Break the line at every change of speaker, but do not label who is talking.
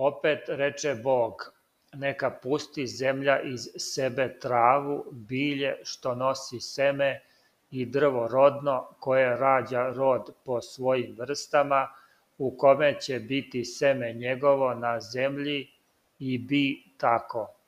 Opet reče Bog: Neka pusti zemlja iz sebe travu, bilje što nosi seme, i drvo rodno, koje rađa rod po svojim vrstama, u kome će biti seme njegovo na zemlji, i bi tako.